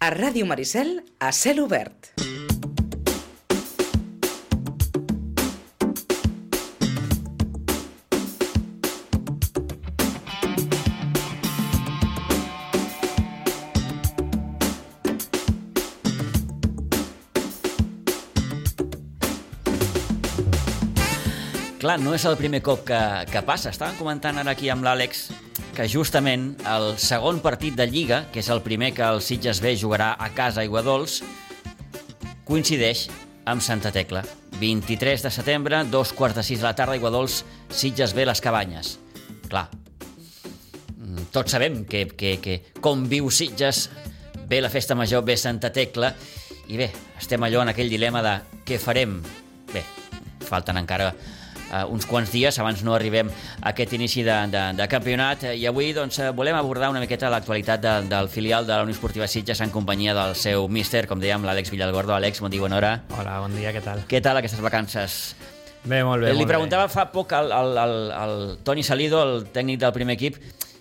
A Ràdio Maricel, a cel obert. Clar, no és el primer cop que, que passa. Estàvem comentant ara aquí amb l'Àlex que justament el segon partit de Lliga, que és el primer que el Sitges B jugarà a casa a Iguadols, coincideix amb Santa Tecla. 23 de setembre, dos quarts de sis de la tarda, Iguadols, Sitges B, les Cabanyes. Clar, mm, tots sabem que, que, que com viu Sitges, ve la festa major, ve Santa Tecla, i bé, estem allò en aquell dilema de què farem. Bé, falten encara uh, uns quants dies abans no arribem a aquest inici de, de, de campionat i avui doncs, eh, volem abordar una miqueta l'actualitat de, del filial de la Unió Esportiva Sitges en companyia del seu míster, com dèiem, l'Àlex Villalgordo. Àlex, bon dia, bona hora. Hola, bon dia, què tal? Què tal aquestes vacances? Bé, molt bé, Li molt preguntava fa poc al, al, al, al Toni Salido, el tècnic del primer equip,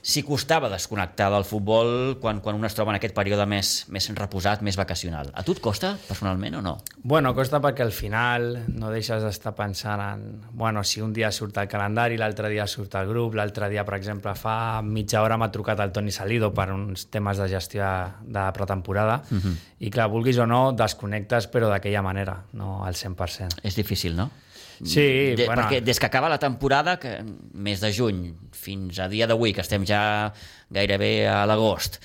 si costava desconnectar del futbol quan, quan un es troba en aquest període més, més reposat, més vacacional. A tu et costa, personalment, o no? Bueno, costa perquè al final no deixes d'estar pensant en... Bueno, si un dia surt el calendari, l'altre dia surt el grup, l'altre dia, per exemple, fa mitja hora m'ha trucat el Toni Salido per uns temes de gestió de pretemporada uh -huh. i clar, vulguis o no, desconnectes però d'aquella manera, no al 100%. És difícil, no? Sí, de, bueno. Perquè des que acaba la temporada, que mes de juny, fins a dia d'avui, que estem ja gairebé a l'agost,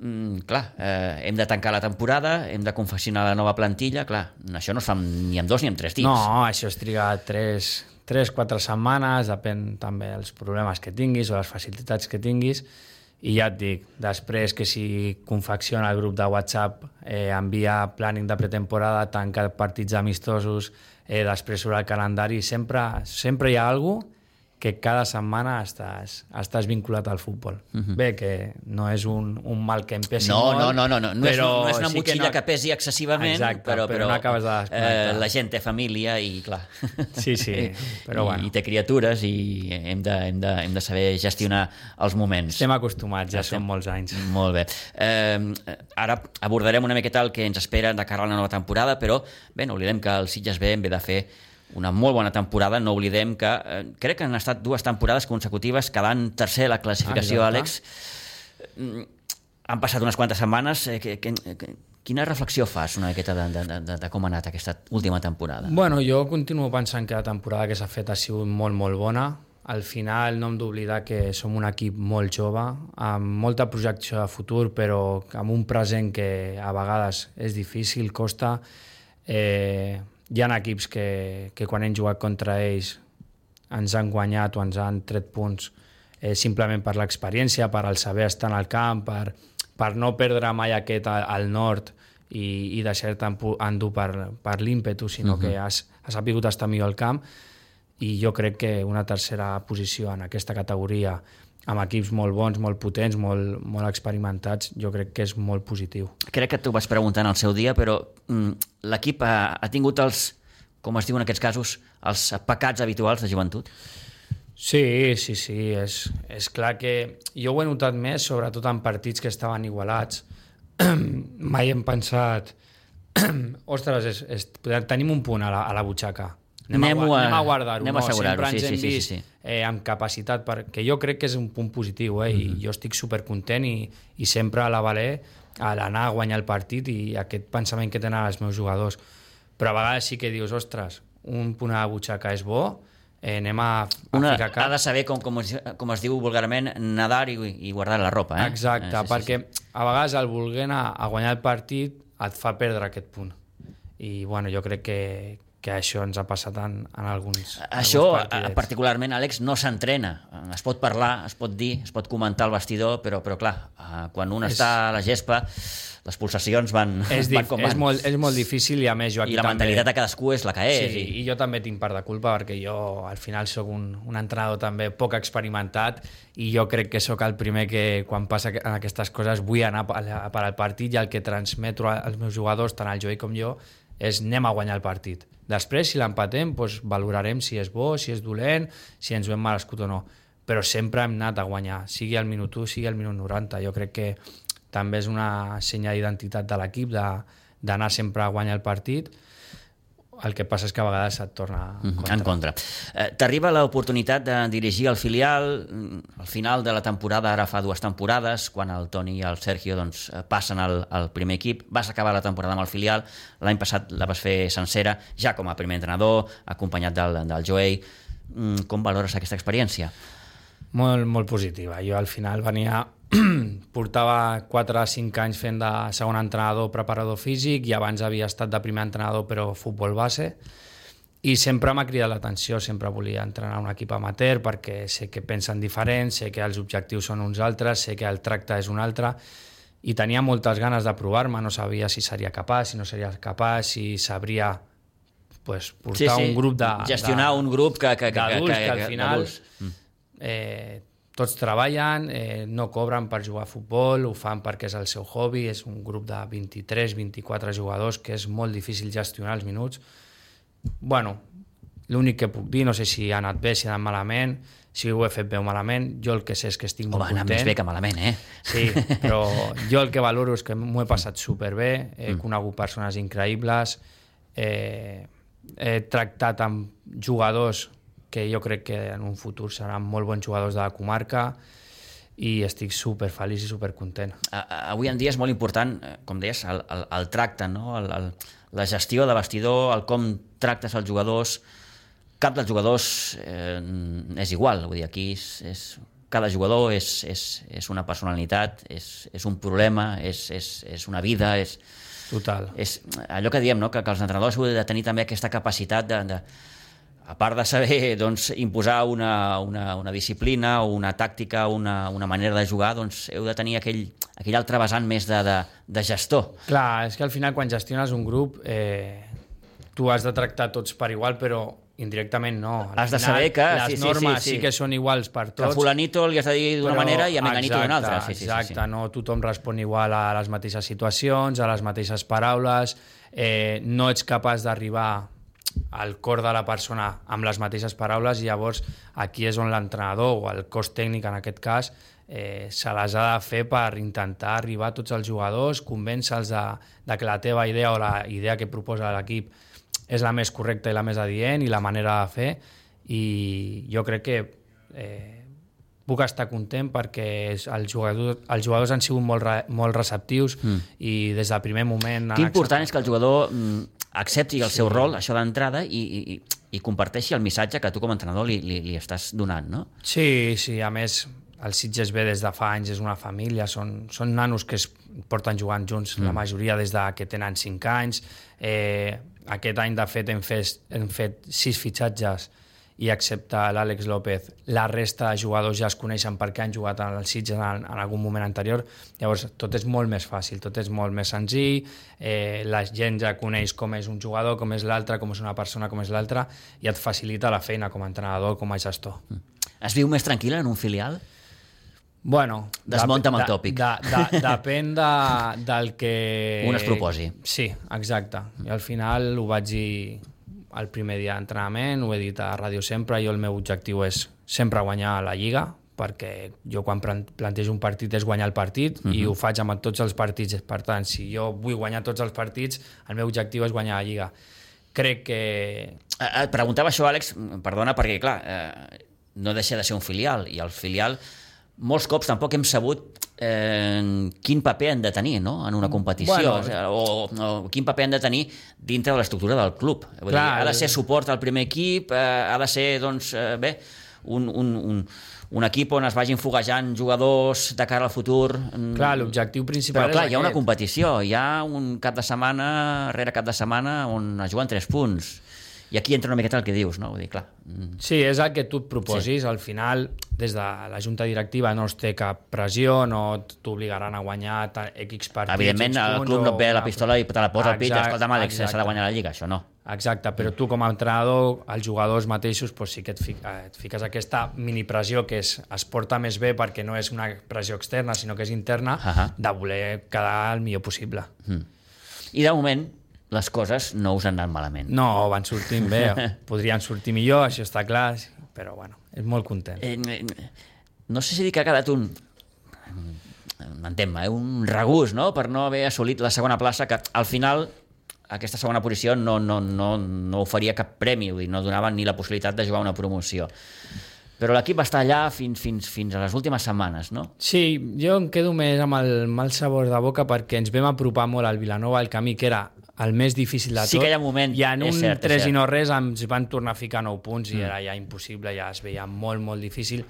mm, clar, eh, hem de tancar la temporada, hem de confeccionar la nova plantilla, clar, això no es fa ni amb dos ni amb tres dies. No, això es triga 3, 3 4 setmanes, depèn també dels problemes que tinguis o les facilitats que tinguis, i ja et dic, després que si confecciona el grup de WhatsApp, eh, envia planning de pretemporada, tanca partits amistosos, eh, després sobre el calendari, sempre, sempre hi ha alguna que cada setmana estàs, estàs vinculat al futbol. Uh -huh. Bé, que no és un, un mal que em pesi no, molt, no, no, no, no, no, és, però no és una sí motxilla no... que pesi excessivament, Exacte, però, però no acabes de desconnectar. eh, la gent té família i, clar... Sí, sí, però I, bueno. I té criatures i hem de, hem de, hem de saber gestionar els moments. Estem acostumats, ja Estem- són molts anys. Molt bé. Eh, ara abordarem una miqueta el que ens espera de cara a la nova temporada, però bé, no oblidem que el Sitges B ve de fer una molt bona temporada, no oblidem que eh, crec que han estat dues temporades consecutives quedant tercer a la classificació, Exacte. Àlex. Mm, Han passat unes quantes setmanes. Eh, que, que, que, quina reflexió fas una miqueta de, de, de, de com ha anat aquesta última temporada? Bueno, jo continuo pensant que la temporada que s'ha fet ha sigut molt, molt bona. Al final no hem d'oblidar que som un equip molt jove, amb molta projecció de futur, però amb un present que a vegades és difícil, costa. Eh, hi ha equips que, que quan hem jugat contra ells ens han guanyat o ens han tret punts eh, simplement per l'experiència, per el saber estar en el camp, per, per no perdre mai aquest al, al nord i, i deixar-te endur per, per l'ímpetu, sinó uh -huh. que has, has sabut estar millor al camp i jo crec que una tercera posició en aquesta categoria amb equips molt bons, molt potents, molt, molt experimentats, jo crec que és molt positiu. Crec que t'ho vas preguntar en el seu dia, però mm, l'equip ha, ha tingut els, com es diu en aquests casos, els pecats habituals de joventut? Sí, sí, sí, és, és clar que jo ho he notat més, sobretot en partits que estaven igualats. Mai hem pensat, ostres, és, és, tenim un punt a la, a la butxaca, anem, Anem-ho a, a- anem a guardar-ho. anem a no? assegurar-ho, ens sí, sí, sí, sí, sí. Eh, amb capacitat, perquè jo crec que és un punt positiu eh? i jo estic supercontent i, i sempre a la valer a l'anar a guanyar el partit i aquest pensament que tenen els meus jugadors. Però a vegades sí que dius, ostres, un punt a la butxaca és bo, eh, anem a, a Una ficar cap. ha de saber, com, com, es, com es diu vulgarment, nadar i, i guardar la ropa. Eh? Exacte, Eh, sí, perquè a vegades el voler anar a guanyar el partit et fa perdre aquest punt. I bueno, jo crec que, que això ens ha passat en, en alguns, Això, alguns particularment, Àlex, no s'entrena. Es pot parlar, es pot dir, es pot comentar al vestidor, però, però clar, eh, quan un És- està a la gespa, les pulsacions van, és, van dif com és, van. molt, és molt difícil i a més jo aquí I la també... mentalitat de cadascú és la que és. Sí, i jo també tinc part de culpa perquè jo al final sóc un, un entrenador també poc experimentat i jo crec que sóc el primer que quan passa en aquestes coses vull anar per al partit i el que transmeto als meus jugadors, tant el Joey com jo, és anem a guanyar el partit. Després, si l'empatem, doncs valorarem si és bo, si és dolent, si ens ho hem merescut o no. Però sempre hem anat a guanyar, sigui al minut 1, sigui al minut 90. Jo crec que també és una senya d'identitat de l'equip, d'anar sempre a guanyar el partit, el que passa és que a vegades et torna en contra. En contra. Eh, T'arriba l'oportunitat de dirigir el filial mm, al final de la temporada, ara fa dues temporades, quan el Toni i el Sergio doncs, eh, passen al, al primer equip. Vas acabar la temporada amb el filial, l'any passat la vas fer sencera, ja com a primer entrenador, acompanyat del, del Joey. Mm, Com valores aquesta experiència? Molt, molt positiva. Jo al final venia... portava 4 o 5 anys fent de segon entrenador, preparador físic, i abans havia estat de primer entrenador, però futbol base. I sempre m'ha cridat l'atenció, sempre volia entrenar un equip amateur perquè sé que pensen diferent, sé que els objectius són uns altres, sé que el tracte és un altre, i tenia moltes ganes de provar-me, no sabia si seria capaç, si no seria capaç, si sabria pues, portar un grup de... Gestionar de, un grup que... que, que, d'adults que, que, al final eh, tots treballen, eh, no cobren per jugar a futbol, ho fan perquè és el seu hobby, és un grup de 23-24 jugadors que és molt difícil gestionar els minuts. bueno, l'únic que puc dir, no sé si ha anat bé, si ha anat malament, si ho he fet bé o malament, jo el que sé és que estic Home, molt content. més bé que malament, eh? Sí, però jo el que valoro és que m'ho he passat superbé, he mm. conegut persones increïbles, eh, he tractat amb jugadors que jo crec que en un futur seran molt bons jugadors de la comarca i estic super feliç i super content. Avui en dia és molt important, eh, com deies, el, el, el tracte, no? el, el, la gestió de vestidor, el com tractes els jugadors. Cap dels jugadors eh, és igual, vull dir, aquí és, és, cada jugador és, és, és una personalitat, és, és un problema, és, és, és una vida, és, Total. és allò que diem, no? que, que els entrenadors heu de tenir també aquesta capacitat de, de a part de saber doncs, imposar una, una, una disciplina una tàctica, una, una manera de jugar, doncs heu de tenir aquell, aquell altre vessant més de, de, de gestor. Clar, és que al final quan gestiones un grup eh, tu has de tractar tots per igual, però indirectament no. Al Has de final, saber que- les sí, sí, normes sí, sí. sí que són iguals per Que a tots. fulanito li has de dir d'una manera i a menganito d'una altra. Sí, sí, exacte, sí, sí. no tothom respon igual a les mateixes situacions, a les mateixes paraules, eh, no ets capaç d'arribar al cor de la persona amb les mateixes paraules i llavors aquí és on l'entrenador o el cos tècnic en aquest cas eh, se les ha de fer per intentar arribar a tots els jugadors, convèncer-los de, de que la teva idea o la idea que proposa l'equip és la més correcta i la més adient i la manera de fer i jo crec que eh, puc estar content perquè els jugadors, els jugadors han sigut molt, re, molt receptius mm. i des del primer moment... Que important és que el jugador mm, accepti el seu rol, això d'entrada, i, i, i comparteixi el missatge que tu com a entrenador li, li, li estàs donant, no? Sí, sí, a més, el Sitges ve des de fa anys, és una família, són, són nanos que es porten jugant junts, mm. la majoria des de que tenen 5 anys. Eh, aquest any, de fet, hem fet, hem fet 6 fitxatges i excepte l'Àlex López, la resta de jugadors ja es coneixen perquè han jugat el Sitges en, en algun moment anterior, llavors tot és molt més fàcil, tot és molt més senzill, eh, la gent ja coneix com és un jugador, com és l'altre, com és una persona, com és l'altra, i et facilita la feina com a entrenador, com a gestor. Es viu més tranquil·la en un filial? Bueno, Desmunta'm el de- tòpic. De, de, depèn de, del que... Un es proposi. Sí, exacte. I al final ho vaig dir el primer dia d'entrenament, ho he dit a Ràdio Sempre, jo el meu objectiu és sempre guanyar la Lliga, perquè jo quan plan- plantejo un partit és guanyar el partit uh -huh. i Mhm. ho faig amb tots els partits. Per tant, si jo vull guanyar tots els partits, el meu objectiu és guanyar la Lliga. Crec que... Eh, Et preguntava això, Àlex, perdona, perquè, clar, eh, no deixa de ser un filial, i el filial molts cops tampoc hem sabut eh, quin paper han de tenir no? en una competició, Bueno, o, o, o quin paper han de tenir dintre de l'estructura del club. Vull Clar, dir, ha de ser el- suport al primer equip, eh, ha de ser, doncs, eh, bé, un, un, un, un equip on es vagin foguejant jugadors de cara al futur. Clar, l'objectiu principal Però clar, hi ha una aquest. competició, hi ha un cap de setmana, rere cap de setmana, on es juguen tres punts. I aquí entra una miqueta el que dius, no? Vull dir, clar, mm, Sí, és el que tu et proposis. Sí. Al final, des de la junta directiva no es té cap pressió, no t'obligaran a guanyar X partits. evidentment X el club no et ve la pistola i te la posa al pit, Exacte, escolta, Àlex, s'ha de guanyar la Lliga, això no. Exacte, però tu com a entrenador, els jugadors mateixos, doncs sí que et, fi, eh, et fiques aquesta mini pressió que és, es porta més bé perquè no és una pressió externa, sinó que és interna, Ahà. de voler quedar el millor possible. I de moment les coses no us han anat malament. No, van sortint bé, podrien sortir millor, això està clar, però bueno, és molt content. Eh, eh, no sé si dir que ha quedat un m'entén-me, eh, un regús no? per no haver assolit la segona plaça, que al final aquesta segona posició no, no, no, no oferia cap premi, vull dir, no donava ni la possibilitat de jugar una promoció. Però l'equip va estar allà fins, fins, fins a les últimes setmanes, no? Sí, jo em quedo més amb el mal sabor de boca perquè ens vam apropar molt al Vilanova, el camí que era el més difícil de tot. Sí que hi ha un moment, I en un cert, és 3 cert. i no res ens van tornar a ficar 9 punts i era ja impossible, ja es veia molt, molt difícil.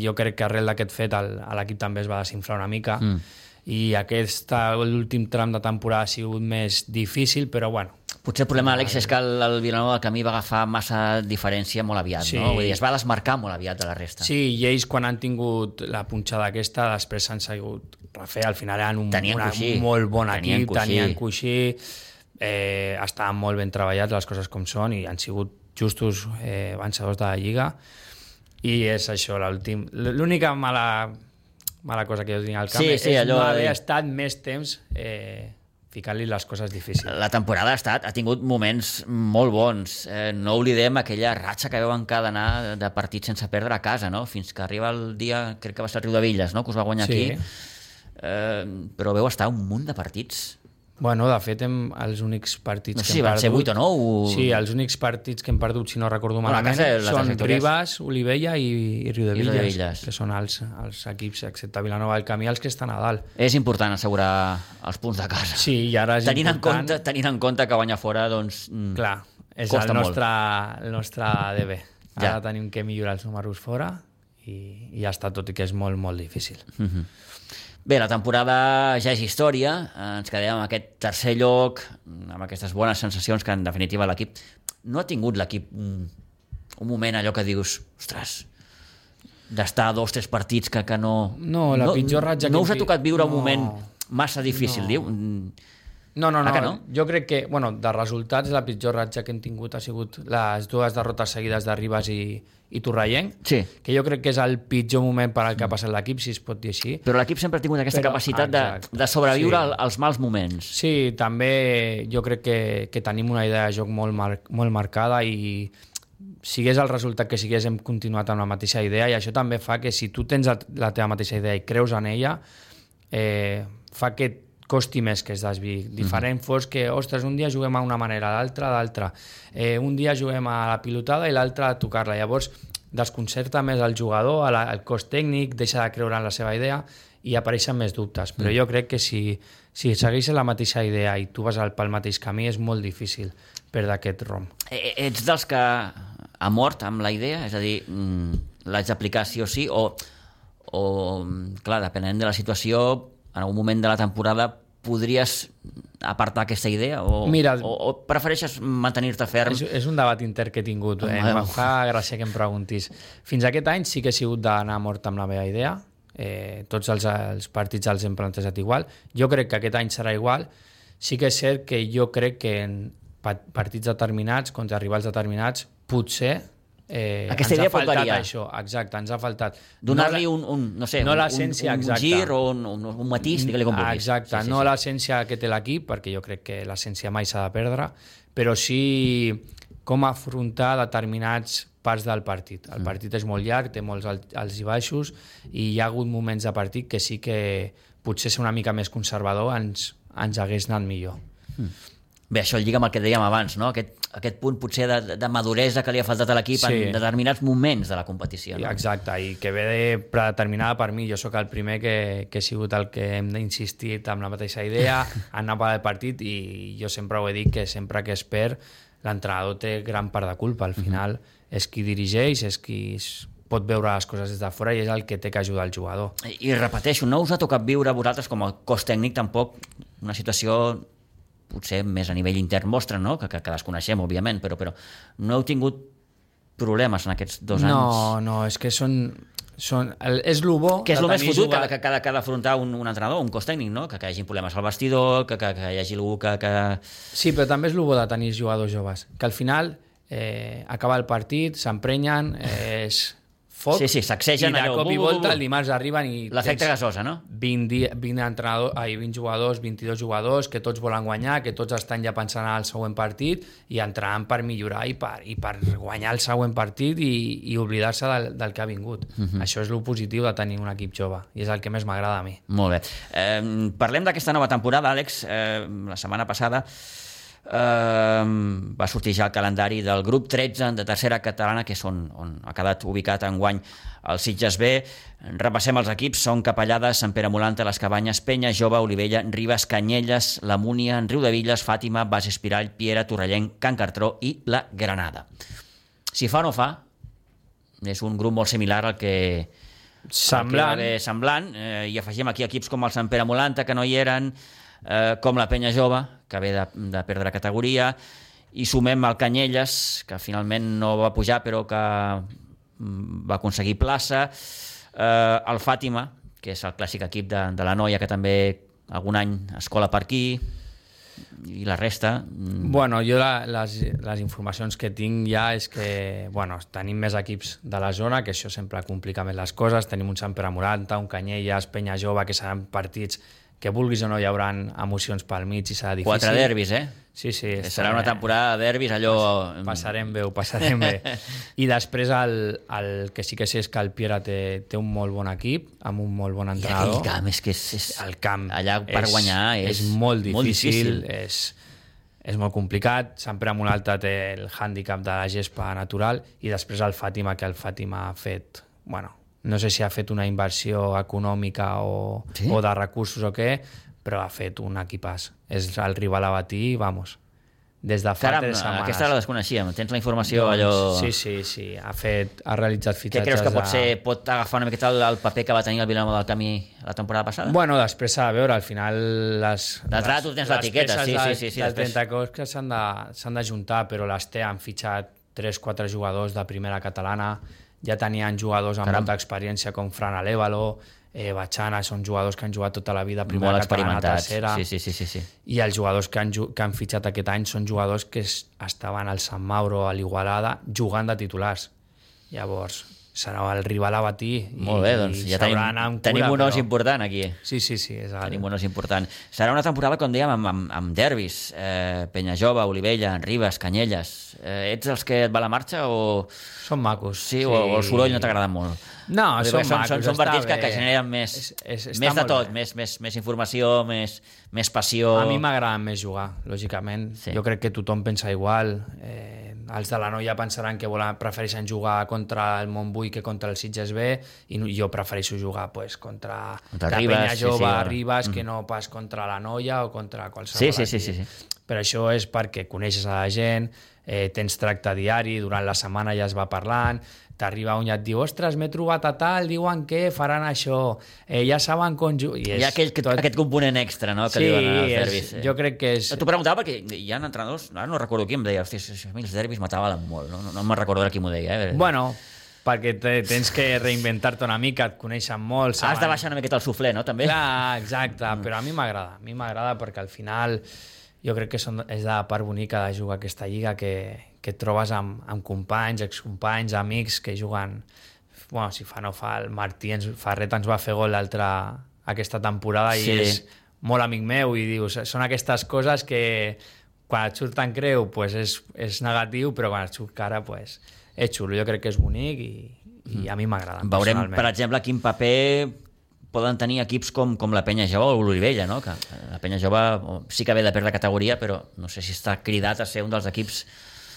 Jo crec que arrel d'aquest fet l'equip també es va desinflar una mica Mm. i aquest l'últim tram de temporada ha sigut més difícil, però bueno, Potser el problema, Àlex, és que el, el Vilanova del Camí va agafar massa diferència molt aviat, Sí. no? Vull dir, es va desmarcar molt aviat de la resta. Sí, i ells quan han tingut la punxada aquesta, després s'han seguit refer, al final eren un Tenien una, coixí. molt bon Tenien equip, coixí. tenien coixí, eh, estaven molt ben treballats les coses com són i han sigut justos eh, vencedors de la Lliga i és això, l'últim... L'única mala, mala cosa que jo tinc al camp Sí, sí, és allò no de haver estat més temps eh, ficant-li les coses difícils. La temporada ha, estat, ha tingut moments molt bons. Eh, no oblidem aquella ratxa que veu encadenar de partits sense perdre a casa, no? fins que arriba el dia, crec que va ser el Riu de Villes, no? que us va guanyar Sí. aquí. Eh, però veu estar un munt de partits. Bueno, de fet, hem, els únics partits No sé que si hem van perdut... ser vuit o nou, o- Sí, els únics partits que hem perdut, si no recordo Bueno, malament, casa, les són Ribas, Olivella i, i Riu de I Riu de Villes, Villes. que són els, els equips, excepte Vilanova del Camí, els que estan a dalt. És important assegurar els punts de casa. Sí, i ara és tenint, en important... compte, tenint en compte que guanyar fora, doncs... mm, Clar, és el molt. nostre, el nostre DB. Ara Ja. tenim que millorar els números fora i, i ja està, tot i que és molt, molt difícil. Bé, la temporada ja és història, ens quedem amb aquest tercer lloc, amb aquestes bones sensacions que en definitiva l'equip... No ha tingut l'equip un, un moment allò que dius, ostres, d'estar dos, tres partits que, que no... No, la pitjor ratxa No us ha tocat viure un no. moment massa difícil, No. diu? No, no, no. Ah, no? Jo crec que, bueno, de resultats, la pitjor ratxa que hem tingut ha sigut les dues derrotes seguides de Ribas i, i Torrellenc, Sí. que jo crec que és el pitjor moment per al que ha passat l'equip, si es pot dir així. Però l'equip sempre ha tingut aquesta Però- capacitat de, exacte, de sobreviure sí. al- als mals moments. Sí, també jo crec que, que tenim una idea de joc molt, mar molt marcada i sigués el resultat que sigués hem continuat amb la mateixa idea i això també fa que si tu tens la teva mateixa idea i creus en ella eh, fa que costi més que es desviï. Diferent fos que, ostres, un dia juguem a una manera, l'altre d'altra. Eh, un dia juguem a la pilotada i l'altre a tocar-la. Llavors, desconcerta més el jugador, a la, el cos tècnic, deixa de creure en la seva idea i apareixen més dubtes. Però jo crec que si, si segueixes la mateixa idea i tu vas al, pel mateix camí, és molt difícil perdre aquest rom. Eh, Ets dels que ha mort amb la idea? És a dir, mm, l'haig d'aplicar sí o sí? O, o, mm, clar, depenent de la situació, en algun moment de la temporada podries apartar aquesta idea? O, Mira- o, o prefereixes mantenir-te ferm? És, és un debat inter que he tingut. Eh? Em fa gràcia que em preguntis. Fins aquest any sí que he sigut d'anar mort amb la meva idea. Eh, tots els, els partits els hem plantejat igual. Jo crec que aquest any serà igual. Sí que és cert que jo crec que en pa- partits determinats, contra rivals determinats, potser eh, Aquesta ens idea ha pot variar. això. Exacte, ens ha faltat. Donar-li No un, un, no sé, no un, un, un exacta. gir o un, un, un matís, digue-li com vulguis. Exacte, no l'essència que té l'equip, perquè jo crec que l'essència mai s'ha de perdre, però sí com afrontar determinats parts del partit. Mm. El partit és molt llarg, té molts al- alts i baixos, i hi ha hagut moments de partit que sí que potser ser una mica més conservador ens, ens hagués anat millor. Bé, això lliga amb el que dèiem abans, no? aquest, aquest punt potser de, de maduresa que li ha faltat a l'equip Sí. en determinats moments de la competició. No? Exacte, i que ve de predeterminada per mi. Jo sóc el primer que, que he sigut el que hem d'insistir amb la mateixa idea, anar per el partit, i jo sempre ho he dit que sempre que es perd, l'entrenador té gran part de culpa. Al final és qui dirigeix, és qui pot veure les coses des de fora i és el que té que ajudar el jugador. I, I repeteixo, no us ha tocat viure a vosaltres com a cos tècnic tampoc una situació potser més a nivell intern vostre, no? que, que, que desconeixem, òbviament, però, però no heu tingut problemes en aquests dos no, anys? no, és que són... són el, és el bo Que és el més fotut que, jugat- que, que, que ha d'afrontar un, un entrenador, un cos tècnic, no? que, que hi hagi problemes al vestidor, que, que, que hi hagi algú que... que... Sí, però també és el bo de tenir jugadors joves, que al final eh, acaba el partit, s'emprenyen, eh, es foc Sí, sí, sacsegen i de allò, cop i volta el dimarts arriben i L'efecte gasosa, no? 20, di- 20, entrenador, ai, 20 jugadors, 22 jugadors, que tots volen guanyar, que tots estan ja pensant al següent partit i entrenant per millorar i per, i per guanyar el següent partit i, i oblidar-se del, del que ha vingut. Uh -huh. Això és el positiu de tenir un equip jove i és el que més m'agrada a mi. Molt bé. Eh, parlem d'aquesta nova temporada, Àlex. Eh, la setmana passada eh, va sortir ja el calendari del grup 13 de tercera catalana, que és on, on ha quedat ubicat en guany el Sitges B. Repassem els equips. Són Capellades, Sant Pere Molanta, Les Cabanyes, Penya, Jove, Olivella, Ribes, Canyelles, La Múnia, Riu de Villes, Fàtima, Bas Espirall, Piera, Torrellenc, Can Cartró i La Granada. Si fa o no fa, és un grup molt similar al que, Semblant, el que semblant, eh, i afegim aquí equips com el Sant Pere Molanta, que no hi eren, eh, com la Penya Jove, que ve de, de perdre categoria, i sumem el Canyelles, que finalment no va pujar, però que mm, va aconseguir plaça, eh, el Fàtima, que és el clàssic equip de, de la noia, que també algun any es cola per aquí, i la resta... mm, Bueno, jo la, les, les informacions que tinc ja és que bueno, tenim més equips de la zona, que això sempre complica més les coses. Tenim un Sant Pere Moranta, un Canyelles, Penya Jove, que seran partits que vulguis o no hi haurà emocions pel mig i serà difícil. Quatre derbis, eh? Sí, sí. Que serà una temporada de derbis, allò... Passarem bé, ho passarem bé. I després el, el que sí que sé és que el Piera té, té un molt bon equip, amb un molt bon I entrenador. aquell camp, és que és, és el camp allà per és, guanyar és, és molt difícil, molt difícil. És, és molt complicat, sempre amb un altre té el hàndicap de la gespa natural i després el Fàtima, que el Fàtima ha fet, bueno, no sé si ha fet una inversió econòmica o, Sí? o de recursos o què, però ha fet un equipàs. És el rival a batir, vamos, des de fa Caram, tres setmanes. aquesta la desconeixíem. Tens la informació allò... Sí, sí, sí. Ha, fet, ha realitzat Què fitxatges... creus que pot de- ser? Pot agafar una miqueta el, el paper que va tenir el Vilanova del Camí la temporada passada? Bueno, després s'ha de veure, al final les... D'entrada tu tens l'etiqueta, sí, sí, sí, sí, Del després. 30 cos que s'han de, s'han de juntar, però les té, han fitxat 3-4 jugadors de primera catalana, ja tenien jugadors amb Caram. molta experiència com Fran Alévalo, eh, Batxana, són jugadors que han jugat tota la vida a primera Molt catalana, tercera, Sí, sí, sí, sí, sí. i els jugadors que han, que han fitxat aquest any són jugadors que es, estaven al Sant Mauro, a l'Igualada, jugant de titulars. Llavors, serà el rival a batir. Molt bé, doncs ja tenim, amb tenim cura, un os però- important aquí. Sí, sí, sí. És. Tenim un os important. Serà una temporada, com dèiem, amb, amb, amb derbis. Eh, Penyajova, Olivella, Ribes, Canyelles. Eh, ets els que et va la marxa o... Són macos. Sí, o, o el soroll no t'agrada molt? No, són són, macos, són, són partits que, que generen més, És- és- està més de tot, bé. més, més, més informació, més, més passió... A mi m'agrada més jugar, lògicament. Sí. Sí. Jo crec que tothom pensa igual. Eh, els de la noia pensaran que volen, prefereixen jugar contra el Montbui que contra el Sitges B i jo prefereixo jugar pues, contra, Contra la Ribes, Penya sí, Jove, sí, bueno. Ribes, que no pas contra la noia o contra qualsevol Sí, sí, sí, sí, sí. Però això és perquè coneixes a la gent, eh, tens tracte diari, durant la setmana ja es va parlant, t'arriba un i et diu, ostres, m'he trobat a tal, diuen que faran això, eh, ja saben com... ju-" I Hi ha aquell, tot... aquest component extra no, que sí, li donen als és, derbis. eh. jo crec que és... T'ho preguntava perquè hi ha entrenadors, ara no recordo qui em deia, hosti, mi els derbis m'atavalen molt, no, no, no me'n recordo qui m'ho deia. Eh? Bueno, perquè te, tens que reinventar-te una mica, et coneixen molt. Has de baixar una miqueta el suflé, no, també? Clar, exacte, mm. però a mi m'agrada. A mi m'agrada perquè al final jo crec que són, és la part bonica de jugar aquesta lliga que, que et trobes amb, amb companys, excompanys, amics que juguen... Bueno, si fa no fa, el Martí ens, Ferret ens va fer gol l'altra aquesta temporada Sí. i és molt amic meu i dius, són aquestes coses que quan et surt en creu pues és, és negatiu, però quan et surt cara pues, és xulo. Jo crec que és bonic i, i a mi m'agrada. Veurem, per exemple, quin paper poden tenir equips com, com la Penya Jove o l'Olivella, no? que la Penya Jove sí que ve de perdre categoria, però no sé si està cridat a ser un dels equips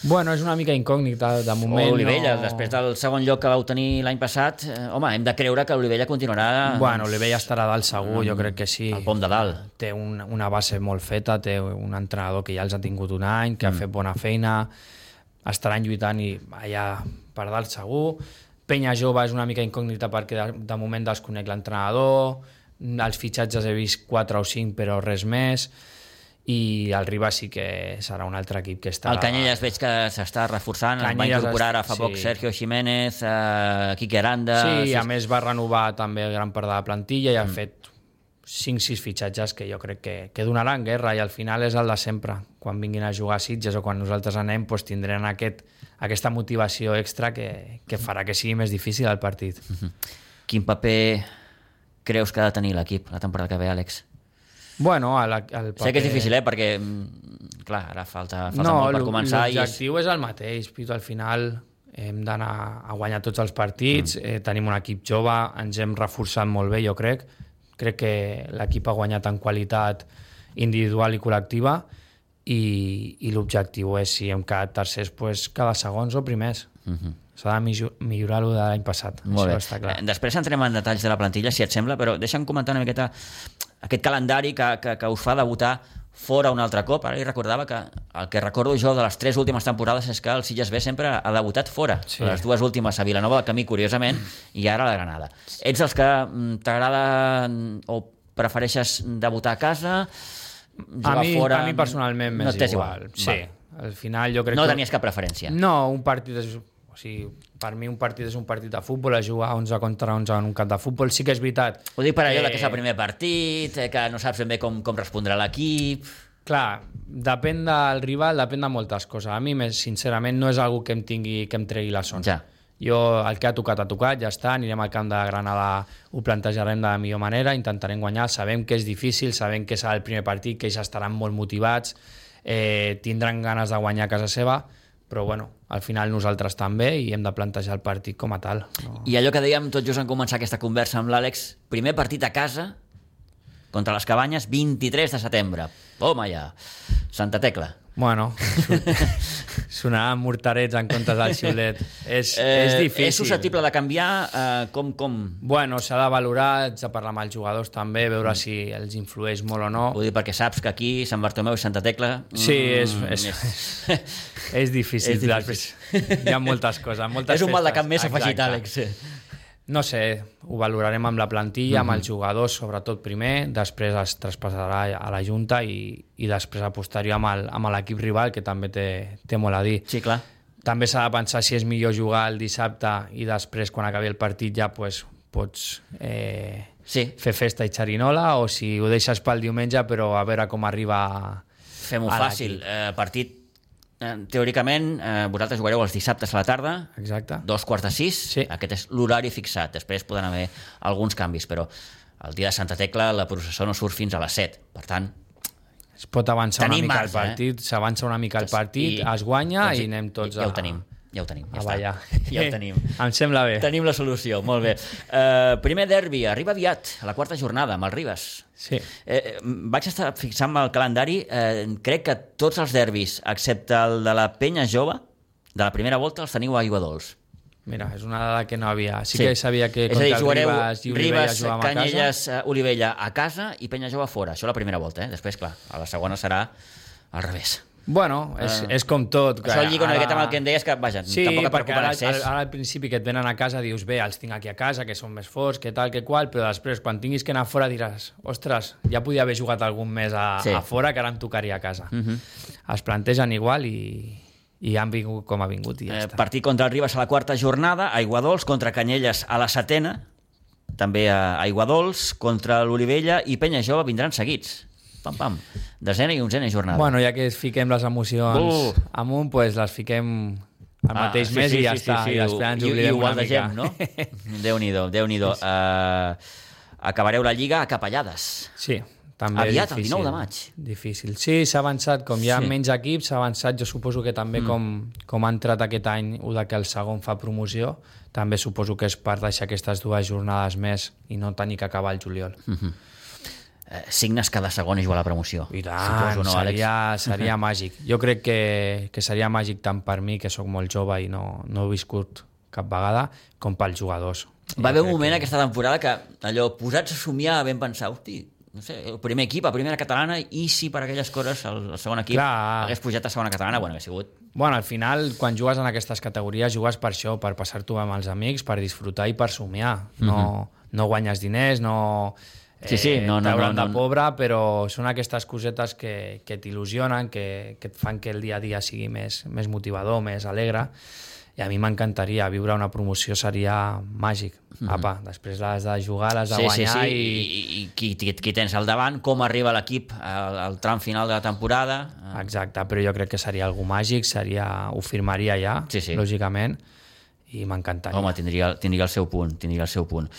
Bueno, és una mica incògnita, de o moment l'Olivella, no... després del segon lloc que vau tenir l'any passat, eh, home, hem de creure que l'Olivella continuarà Bueno, l'Olivella estarà dalt segur, jo crec que sí. al pom de dalt. Té un, una base molt feta, té un entrenador que ja els ha tingut un any, que mm. ha fet bona feina, estaran lluitant i allà per dalt segur. Penya Jove és una mica incògnita perquè de, de moment desconec l'entrenador, els fitxatges he vist 4 o 5 però res més, i el Ribas sí que serà un altre equip que està... El Canyelles veig que s'està reforçant, Canyelles va incorporar a es- fa poc sí. Sergio Jiménez, eh, Quique Aranda... Sí, a més va renovar també gran part de la plantilla i ha mm. fet 5-6 fitxatges que jo crec que, que donaran guerra i al final és el de sempre. Quan vinguin a jugar a Sitges o quan nosaltres anem doncs tindrem aquest, aquesta motivació extra que, que farà que sigui més difícil el partit. Quin paper creus que ha de tenir l'equip la temporada que ve, Àlex? Bueno, el, el paper... Sé que és difícil, eh? Perquè, mm, clar, ara falta, falta no, molt per començar. L'objectiu i és... és el mateix, Pitu. Al final hem d'anar a guanyar tots els partits, mm. eh, tenim un equip jove, ens hem reforçat molt bé, jo crec, crec que l'equip ha guanyat en qualitat individual i col·lectiva i, i l'objectiu és, si hem quedat tercers, pues, cada segons o primers. Uh -huh. S'ha de millorar lo de l'any passat. Molt Això bé. està clar. Eh, Després entrem en detalls de la plantilla, si et sembla, però deixa'm comentar una miqueta aquest calendari que, que, que us fa debutar fora un altre cop. Ara hi recordava que el que recordo jo de les tres últimes temporades és que el Sitges B sempre ha debutat fora. Sí. Les dues últimes a Vilanova del Camí, curiosament, i ara a la Granada. Ets els que mm, t'agrada mm, o prefereixes debutar a casa, jugar A mi, fora... a mi personalment m'és no t'és igual. Sí, Va. al final jo crec No que... tenies cap preferència. No, un partit és... O sigui, per mi un partit és un partit de futbol, a jugar 11 contra 11 en un camp de futbol. Sí que és veritat. Ho dic per allò que- és el primer partit, eh, que no saps ben bé com, com respondrà l'equip... Clar, depèn del rival, depèn de moltes coses. A mi, més sincerament, no és algo que em tingui, que em tregui la son. Ja. Jo, el que ha tocat, ha tocat, ja està, anirem al camp de Granada, ho plantejarem de la millor manera, intentarem guanyar, sabem que és difícil, sabem que serà el primer partit, que ells estaran molt motivats, eh, tindran ganes de guanyar a casa seva, però bueno, al final nosaltres també i hem de plantejar el partit com a tal. No? I allò que dèiem tot just en començar aquesta conversa amb l'Àlex, primer partit a casa contra les Cabanyes, 23 de setembre. Home, ja. Santa Tecla. Bueno, sonaran mortarets en comptes del xiulet. És, Eh, és difícil. És susceptible de canviar? Eh, com, com? Bueno, s'ha de valorar, ets de parlar amb els jugadors també, veure si els influeix molt o no. Ho dic perquè saps que aquí Sant Bartomeu i Santa Tecla... Sí, és, mm, és, és, és difícil. És difícil. Després, hi ha moltes coses. Moltes és un mal de cap més afegit. Àlex. No sé, ho valorarem amb la plantilla, amb Mhm. els jugadors, sobretot primer, després es traspassarà a la Junta i, i després a posterior amb amb l'equip rival, que també té, té molt a dir. Sí, clar. També s'ha de pensar si és millor jugar el dissabte i després, quan acabi el partit, ja pues, pots eh, Sí, fer festa i xerinola o si ho deixes pel diumenge però a veure com arriba fem-ho fàcil. Eh, partit, teòricament, eh, vosaltres jugareu els dissabtes a la tarda, Exacte. dos quarts de sis, Sí. aquest és l'horari fixat, després poden haver alguns canvis, però el dia de Santa Tecla la processó no surt fins a les 7, per tant, es pot avançar Tenim una mica marge, el partit, s'avança una mica el partit, es guanya doncs i anem tots ja a, ho tenim, ja ho tenim, ja a està. ballar. Ja ho tenim. em sembla bé. Tenim la solució, molt bé. Uh, primer derbi, arriba aviat, a la quarta jornada, amb el Ribas. Sí. Eh, vaig estar fixant-me el calendari, eh, crec que tots els derbis, excepte el de la penya jove, de la primera volta, els teniu a Aigua Dols. Mira, és una dada que no havia... Sí, que sabia que És dir, contra el jugareu Ribas i Olivella jugàvem a casa. Canyelles, eh, Olivella a casa i Penya Jove fora. Això la primera volta, eh? Després, clar, a la segona serà al revés. Bueno, és, Eh, és com tot. que Això lliga una miqueta amb el que em deies, que, vaja, Sí, tampoc et preocupa l'accés. ara, ara al principi que et venen a casa dius, bé, els tinc aquí a casa, que són més forts, que tal, que qual, però després, quan tinguis que anar fora, diràs, ostres, ja podia haver jugat algun mes a, Sí. a fora, que ara em tocaria a casa. Uh -huh. Es plantegen igual i, i han vingut com ha vingut i ja Eh, està. partit contra el Ribas a la quarta jornada, Aiguadols contra Canyelles a la setena, també a Aiguadols contra l'Olivella i Penya Jove vindran seguits. Pam, pam. Desena i onzena jornada. Bueno, ja que fiquem les emocions Uh. amunt, pues les fiquem al mateix sí, mes sí, i ja sí, està. sí, sí. I després ens I- i ho una mica. no? Déu-n'hi-do, déu nhi déu uh, Acabareu la Lliga a Capellades. Sí, també Aviat, el difícil. 19 de maig. Difícil. Sí, s'ha avançat, com hi ha Sí. sí. menys equips, s'ha avançat, jo suposo que també mm. com, com ha entrat aquest any o de que el segon fa promoció, també suposo que és per deixar aquestes dues jornades més i no tenir que acabar el juliol. Mm. Eh, signes cada segon i jugar a la promoció. I tant, Suposo, no, Àlex? seria, seria màgic. Jo crec que, que seria màgic tant per mi, que sóc molt jove i no, no he viscut cap vegada, com pels jugadors. Va haver un moment aquesta temporada que allò, posats a somiar, vam pensar, hosti, no sé, el primer equip, a primera catalana, i si per aquelles coses el, el segon equip Clar. hagués pujat a segona catalana, bueno, hauria sigut... Bueno, al final, quan jugues en aquestes categories, jugues per això, per passar-t'ho amb els amics, per disfrutar i per somiar. No, no guanyes diners, no... Sí, sí, no, no, no, no. de pobre, però són aquestes cosetes que, que t'il·lusionen, que, que et fan que el dia a dia sigui més, més motivador, més alegre, i a mi m'encantaria viure una promoció seria màgic. Mm -hmm. Apa, després l'has de jugar, l'has de sí, guanyar sí, sí. i... i, i qui, qui, qui tens al davant, com arriba l'equip al, al tram final de la temporada. Exacte, però jo crec que seria algú màgic, seria, ho firmaria ja, Sí, sí. lògicament, i m'encantaria. Home, tindria, tindria el seu punt, tindria el seu punt.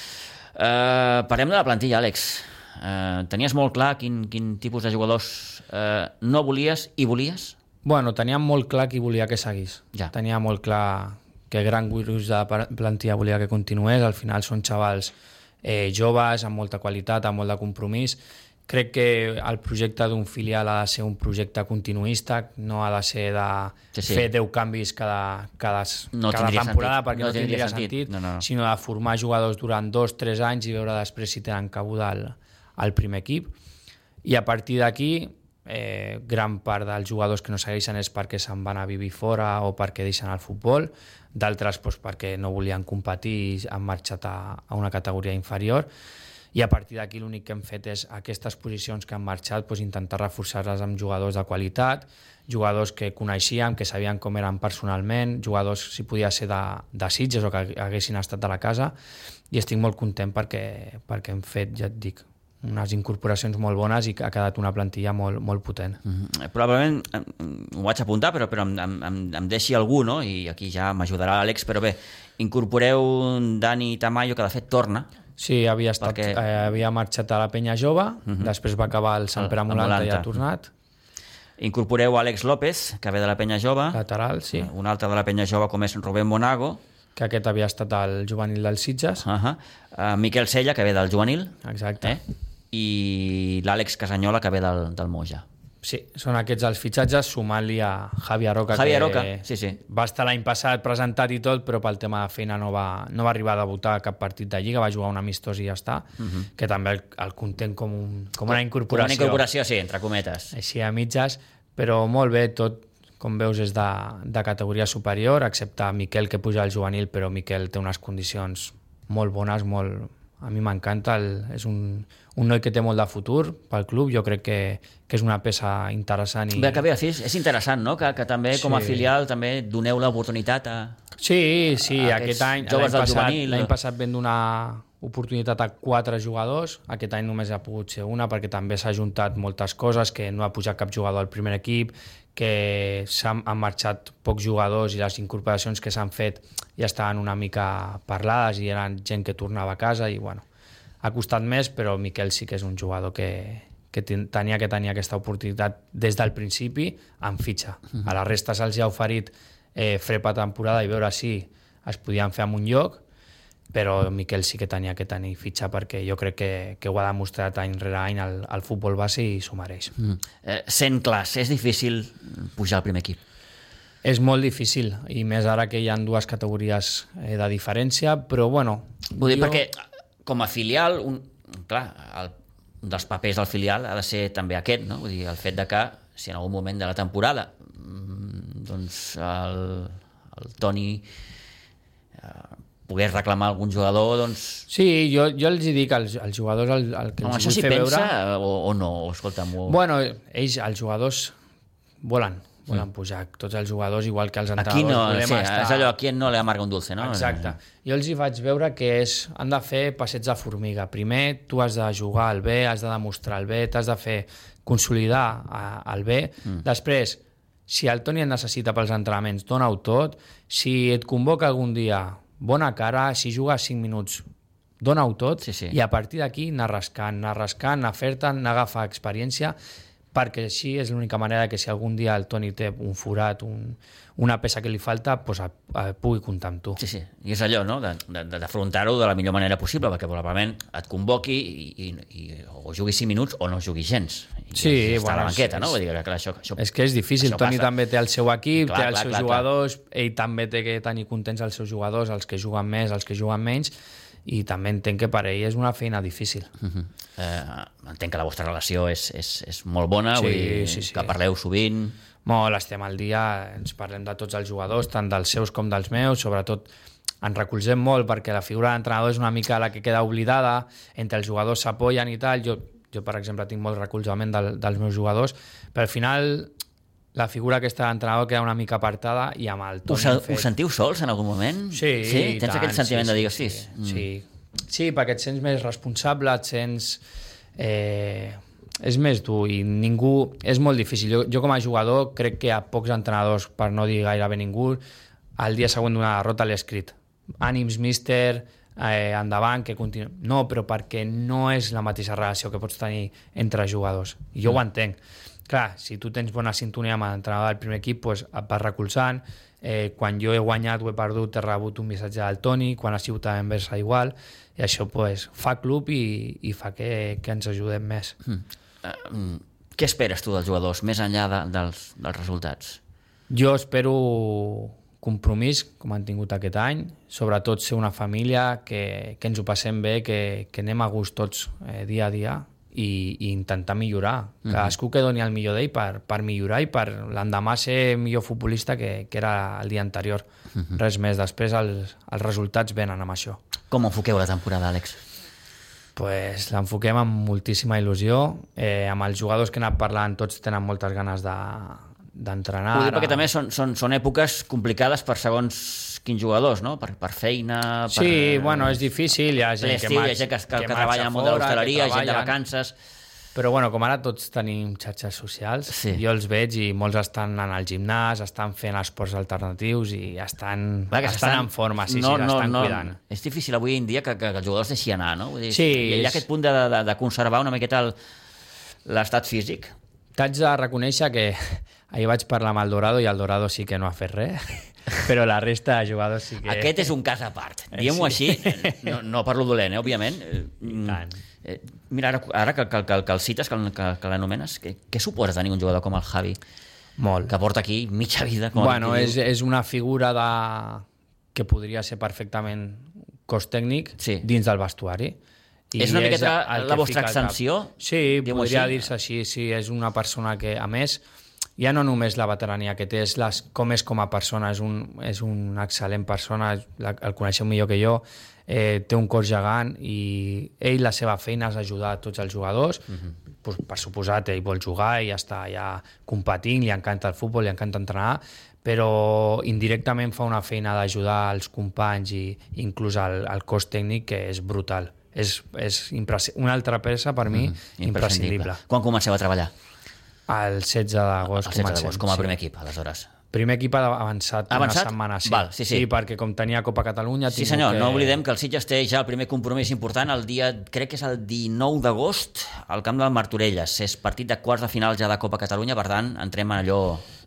Uh, parlem de la plantilla, Àlex. Uh, tenies molt clar quin, quin tipus de jugadors uh, no volies i volies? Bueno, tenia molt clar qui volia que seguís. Ja. Tenia molt clar que gran gruix de la plantilla volia que continués. Al final són xavals eh, joves, amb molta qualitat, amb molt de compromís. Crec que el projecte d'un filial ha de ser un projecte continuista, no ha de ser de Sí, sí. fer 10 canvis cada, cada, No cada temporada sentit. perquè No no, tindria tindria sentit. sentit, No, no, sinó de formar jugadors durant dos, tres anys i veure després si tenen cabuda al, al primer equip. I a partir d'aquí, eh, gran part dels jugadors que no segueixen és perquè se'n van a vivir fora o perquè deixen el futbol, d'altres doncs, perquè no volien competir i han marxat a, a una categoria inferior i a partir d'aquí l'únic que hem fet és aquestes posicions que han marxat doncs, intentar reforçar-les amb jugadors de qualitat, jugadors que coneixíem, que sabien com eren personalment, jugadors si podia ser de, de Sitges o que haguessin estat a la casa i estic molt content perquè, perquè hem fet, ja et dic, unes incorporacions molt bones i que ha quedat una plantilla molt, molt potent. Mm -hmm. Probablement, em, em, ho vaig apuntar, però, però em, em, em, deixi algú, no? i aquí ja m'ajudarà l'Àlex, però bé, incorporeu Dani Tamayo, que de fet torna, Sí, havia, estat, Perquè- eh, havia marxat a la penya jove, uh -huh. després va acabar el Sant Pere Molanta i ha tornat, incorporeu Àlex López, que ve de la penya jove, lateral, sí, un altre de la penya jove com és Rubén Monago, que aquest havia estat el juvenil dels Sitges, uh -huh. uh, Miquel Sella, que ve del juvenil, exacte. eh? i l'Àlex Casanyola, que ve del, del Moja. Sí, són aquests els fitxatges, sumant-li a Javi Aroca, Javi que Aroca, sí, sí. va estar l'any passat presentat i tot, però pel tema de feina no va, no va arribar a debutar a cap partit de Lliga, va jugar un amistós i ja està, que també el, el content com, un, com una Com incorporació. una incorporació, sí, entre cometes. així a mitges, però molt bé, tot, com veus, és de, de categoria superior, excepte Miquel, que puja al juvenil, però Miquel té unes condicions molt bones, molt... A mi m'encanta, és un, un noi que té molt de futur pel club, jo crec que, que és una peça interessant. I... Bé, que bé, és, és interessant, no?, que, que també com a Sí. filial també doneu l'oportunitat a... Sí, sí, Aquests aquest any, l'any passat, juvenil. passat vam donar oportunitat a quatre jugadors, aquest any només ha pogut ser una perquè també s'ha juntat moltes coses, que no ha pujat cap jugador al primer equip, que s'han han marxat pocs jugadors i les incorporacions que s'han fet ja estaven una mica parlades i eren gent que tornava a casa i bueno, ha costat més, però Miquel sí que és un jugador que, que ten- tenia que tenir aquesta oportunitat des del principi en fitxa. A la resta se'ls ha oferit eh, frepa temporada i veure si es podien fer en un lloc, però Miquel sí que tenia que tenir fitxa perquè jo crec que, que ho ha demostrat any rere any al, al futbol base i s'ho mereix. Mm. Eh, sent clars, és difícil pujar al primer equip. És molt difícil, i més ara que hi ha dues categories eh, de diferència, però bueno... Vull dir, perquè com a filial, un, clar, el, un dels papers del filial ha de ser també aquest, no? Vull dir, el fet de que si en algun moment de la temporada mm, doncs el, el Toni pogués reclamar algun jugador, doncs... Sí, jo, jo els dic als, als jugadors el, el que Home, els vull s'hi fer pensa veure... o, o no? Escolta'm, o... Bueno, ells, els jugadors, volen, volen mm. pujar. Tots els jugadors, igual que els Aquí entrenadors, no, volem sí, estar... és allò, aquí no le amarga un dulce, no? Exacte. Jo els hi vaig veure que és, han de fer passets de formiga. Primer, tu has de jugar al bé, has de demostrar el bé, t'has de fer consolidar el bé. Mm. Després, si el Toni et necessita pels entrenaments, dona-ho tot. Si et convoca algun dia, bona cara. Si jugues 5 minuts, dona-ho tot. Sí, sí. I a partir d'aquí anar rascant, anar rascant, anar fer-te'n, anar agafar experiència, perquè així és l'única manera que si algun dia el Toni té un forat, un, una peça que li falta, doncs, a, a, pugui comptar amb tu. Sí, sí, i és allò, no?, de- de- de- d'afrontar-ho de la millor manera possible, perquè probablement et convoqui i, i, i o juguis 5 minuts o no juguis gens. I Sí, està a bueno, la banqueta, és- no? Vull dir que clar, això, això, És que és difícil, Toni passa. també té el seu equip, Clar, té els clar, seus clar, jugadors, ell també té que tenir contents els seus jugadors, els que juguen més, els que juguen menys, i també entenc que per ell és una feina difícil. Mhm. eh, entenc que la vostra relació és, és, és molt bona, Sí, vull dir sí, sí. que parleu sovint... Molt, estem al dia, ens parlem de tots els jugadors, tant dels seus com dels meus, sobretot ens recolzem molt perquè la figura de l'entrenador és una mica la que queda oblidada, entre els jugadors s'apoyen i tal, jo, jo per exemple tinc molt recolzament del, dels meus jugadors, però al final la figura aquesta d'entrenador queda una mica apartada i amb el Toni Us, fet... us sentiu sols en algun moment? Sí, sí? i Tens tant, aquell sentiment sí, de dir, sí, hostis... Sí, mm, sí. sí, perquè et sents més responsable, et sents... Eh, és més dur i ningú... És molt difícil. Jo, jo com a jugador crec que a pocs entrenadors, per no dir gairebé ningú, el dia següent d'una derrota l'he escrit. Ànims, míster, eh, endavant, que continu... No, però perquè no és la mateixa relació que pots tenir entre jugadors. Jo mm. ho entenc. Clar, si tu tens bona sintonia amb l'entrenador del primer equip, pues, et vas recolzant. Eh, quan jo he guanyat o he perdut, he rebut un missatge del Toni, quan ha sigut a Enversa igual, i això pues, fa club i, i fa que, que ens ajudem més. Mm. Uh, què esperes tu dels jugadors, més enllà de, dels, dels resultats? Jo espero compromís, com han tingut aquest any, sobretot ser una família, que, que ens ho passem bé, que, que anem a gust tots eh, dia a dia i, i intentar millorar. Mm -hmm. Cadascú que doni el millor d'ell per, per millorar i per l'endemà ser millor futbolista que, que era el dia anterior. Mm -hmm. Res més. Després els, els resultats venen amb això. Com enfoqueu la temporada, Àlex? pues, l'enfoquem amb moltíssima il·lusió. Eh, amb els jugadors que he anat parlant, tots tenen moltes ganes de, d'entrenar. Ho dic perquè també són, són, són èpoques complicades per segons quins jugadors, no? Per, per feina... Per, Sí, bueno, és difícil, hi ha gent que, L'estiu hi ha gent que, que, que, marxa treballa món de fora, l'hostaleria, que gent de vacances... Però bueno, com ara tots tenim xarxes socials, Sí. jo els veig i molts estan en el gimnàs, estan fent esports alternatius i estan, Clar, que estan, s'estan- en forma, sí, no, sí, no, l'estan no, cuidant. És difícil avui en dia que, que, que els jugadors deixi anar, no? Vull dir, Sí, hi ha és- aquest punt de, de, de conservar una miqueta el- l'estat físic. T'haig de reconèixer que ahir vaig parlar amb el Dorado i el Dorado sí que no ha fet res, però la resta de jugadors sí que... Aquest és un cas a part. Diguem-ho sí. així, no, no parlo dolent, eh, òbviament. Eh, mm, tant. Eh, mira, ara, ara que, que, que, que el cites, que, que, que l'anomenes, què, què suposa tenir un jugador com el Javi, Molt. que porta aquí mitja vida? Com bueno, és, és una figura de... que podria ser perfectament cos tècnic Sí. dins del vestuari. És una miqueta el la vostra al extensió? Sí, podria dir-se així. Sí, és una persona que, a més, ja no només la veterania que té, és les, com és com a persona, és un, és un excel·lent persona, la, el coneixeu millor que jo, eh, té un cor gegant i ell, la seva feina és ajudar a tots els jugadors, uh -huh. pues, per suposat, ell vol jugar i ja està ja competint, li encanta el futbol, li encanta entrenar, però indirectament fa una feina d'ajudar els companys i inclús el, el cos tècnic que és brutal. És, és una altra peça per mi mm, imprescindible. Quan comenceu a treballar? El 16 El d'agost 16 comencem. d'agost, com a sí. primer equip, aleshores. Primer equip avançat, Avançat? una setmana, sí. Val, sí, sí. sí, perquè com tenia Copa Catalunya... Sí senyor, que... no oblidem que el Sitges té ja el primer compromís important el dia, crec que és el 19 d'agost al camp del Martorelles. És partit de quarts de final ja de Copa Catalunya, per tant, entrem en allò...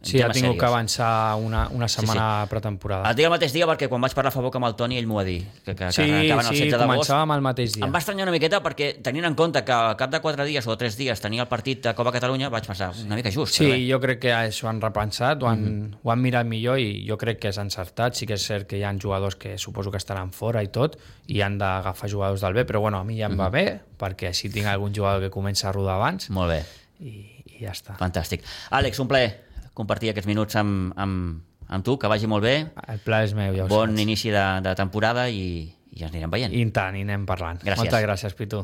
Sí, ha tingut que avançar una, una setmana sí. pretemporada. El dia el mateix dia perquè quan vaig parlar fa poc amb el Toni ell m'ho va dir, que, que, Sí, que acaben el sí, 16 d'agost. començàvem el mateix dia. Em va estranyar una miqueta perquè tenint en compte que al cap de 4 dies o 3 dies tenia el partit de Copa Catalunya vaig pensar, una mica just. Sí, jo crec que s'ho han repensat, ho han, mm -hmm. ho han mirat millor i jo crec que és encertat. Sí que és cert que hi ha jugadors que suposo que estaran fora i tot i han d'agafar jugadors del B, però bueno, a mi ja em va bé perquè així tinc algun jugador que comença a rodar abans Molt bé, i, i ja està. fantàstic. Àlex, un plaer compartir aquests minuts amb, amb, amb tu, que vagi molt bé, El pla és meu, ja ho bon saps. inici de, de temporada i, i ens anirem veient. I tant, i anem parlant. Gràcies. Moltes gràcies, Pitu.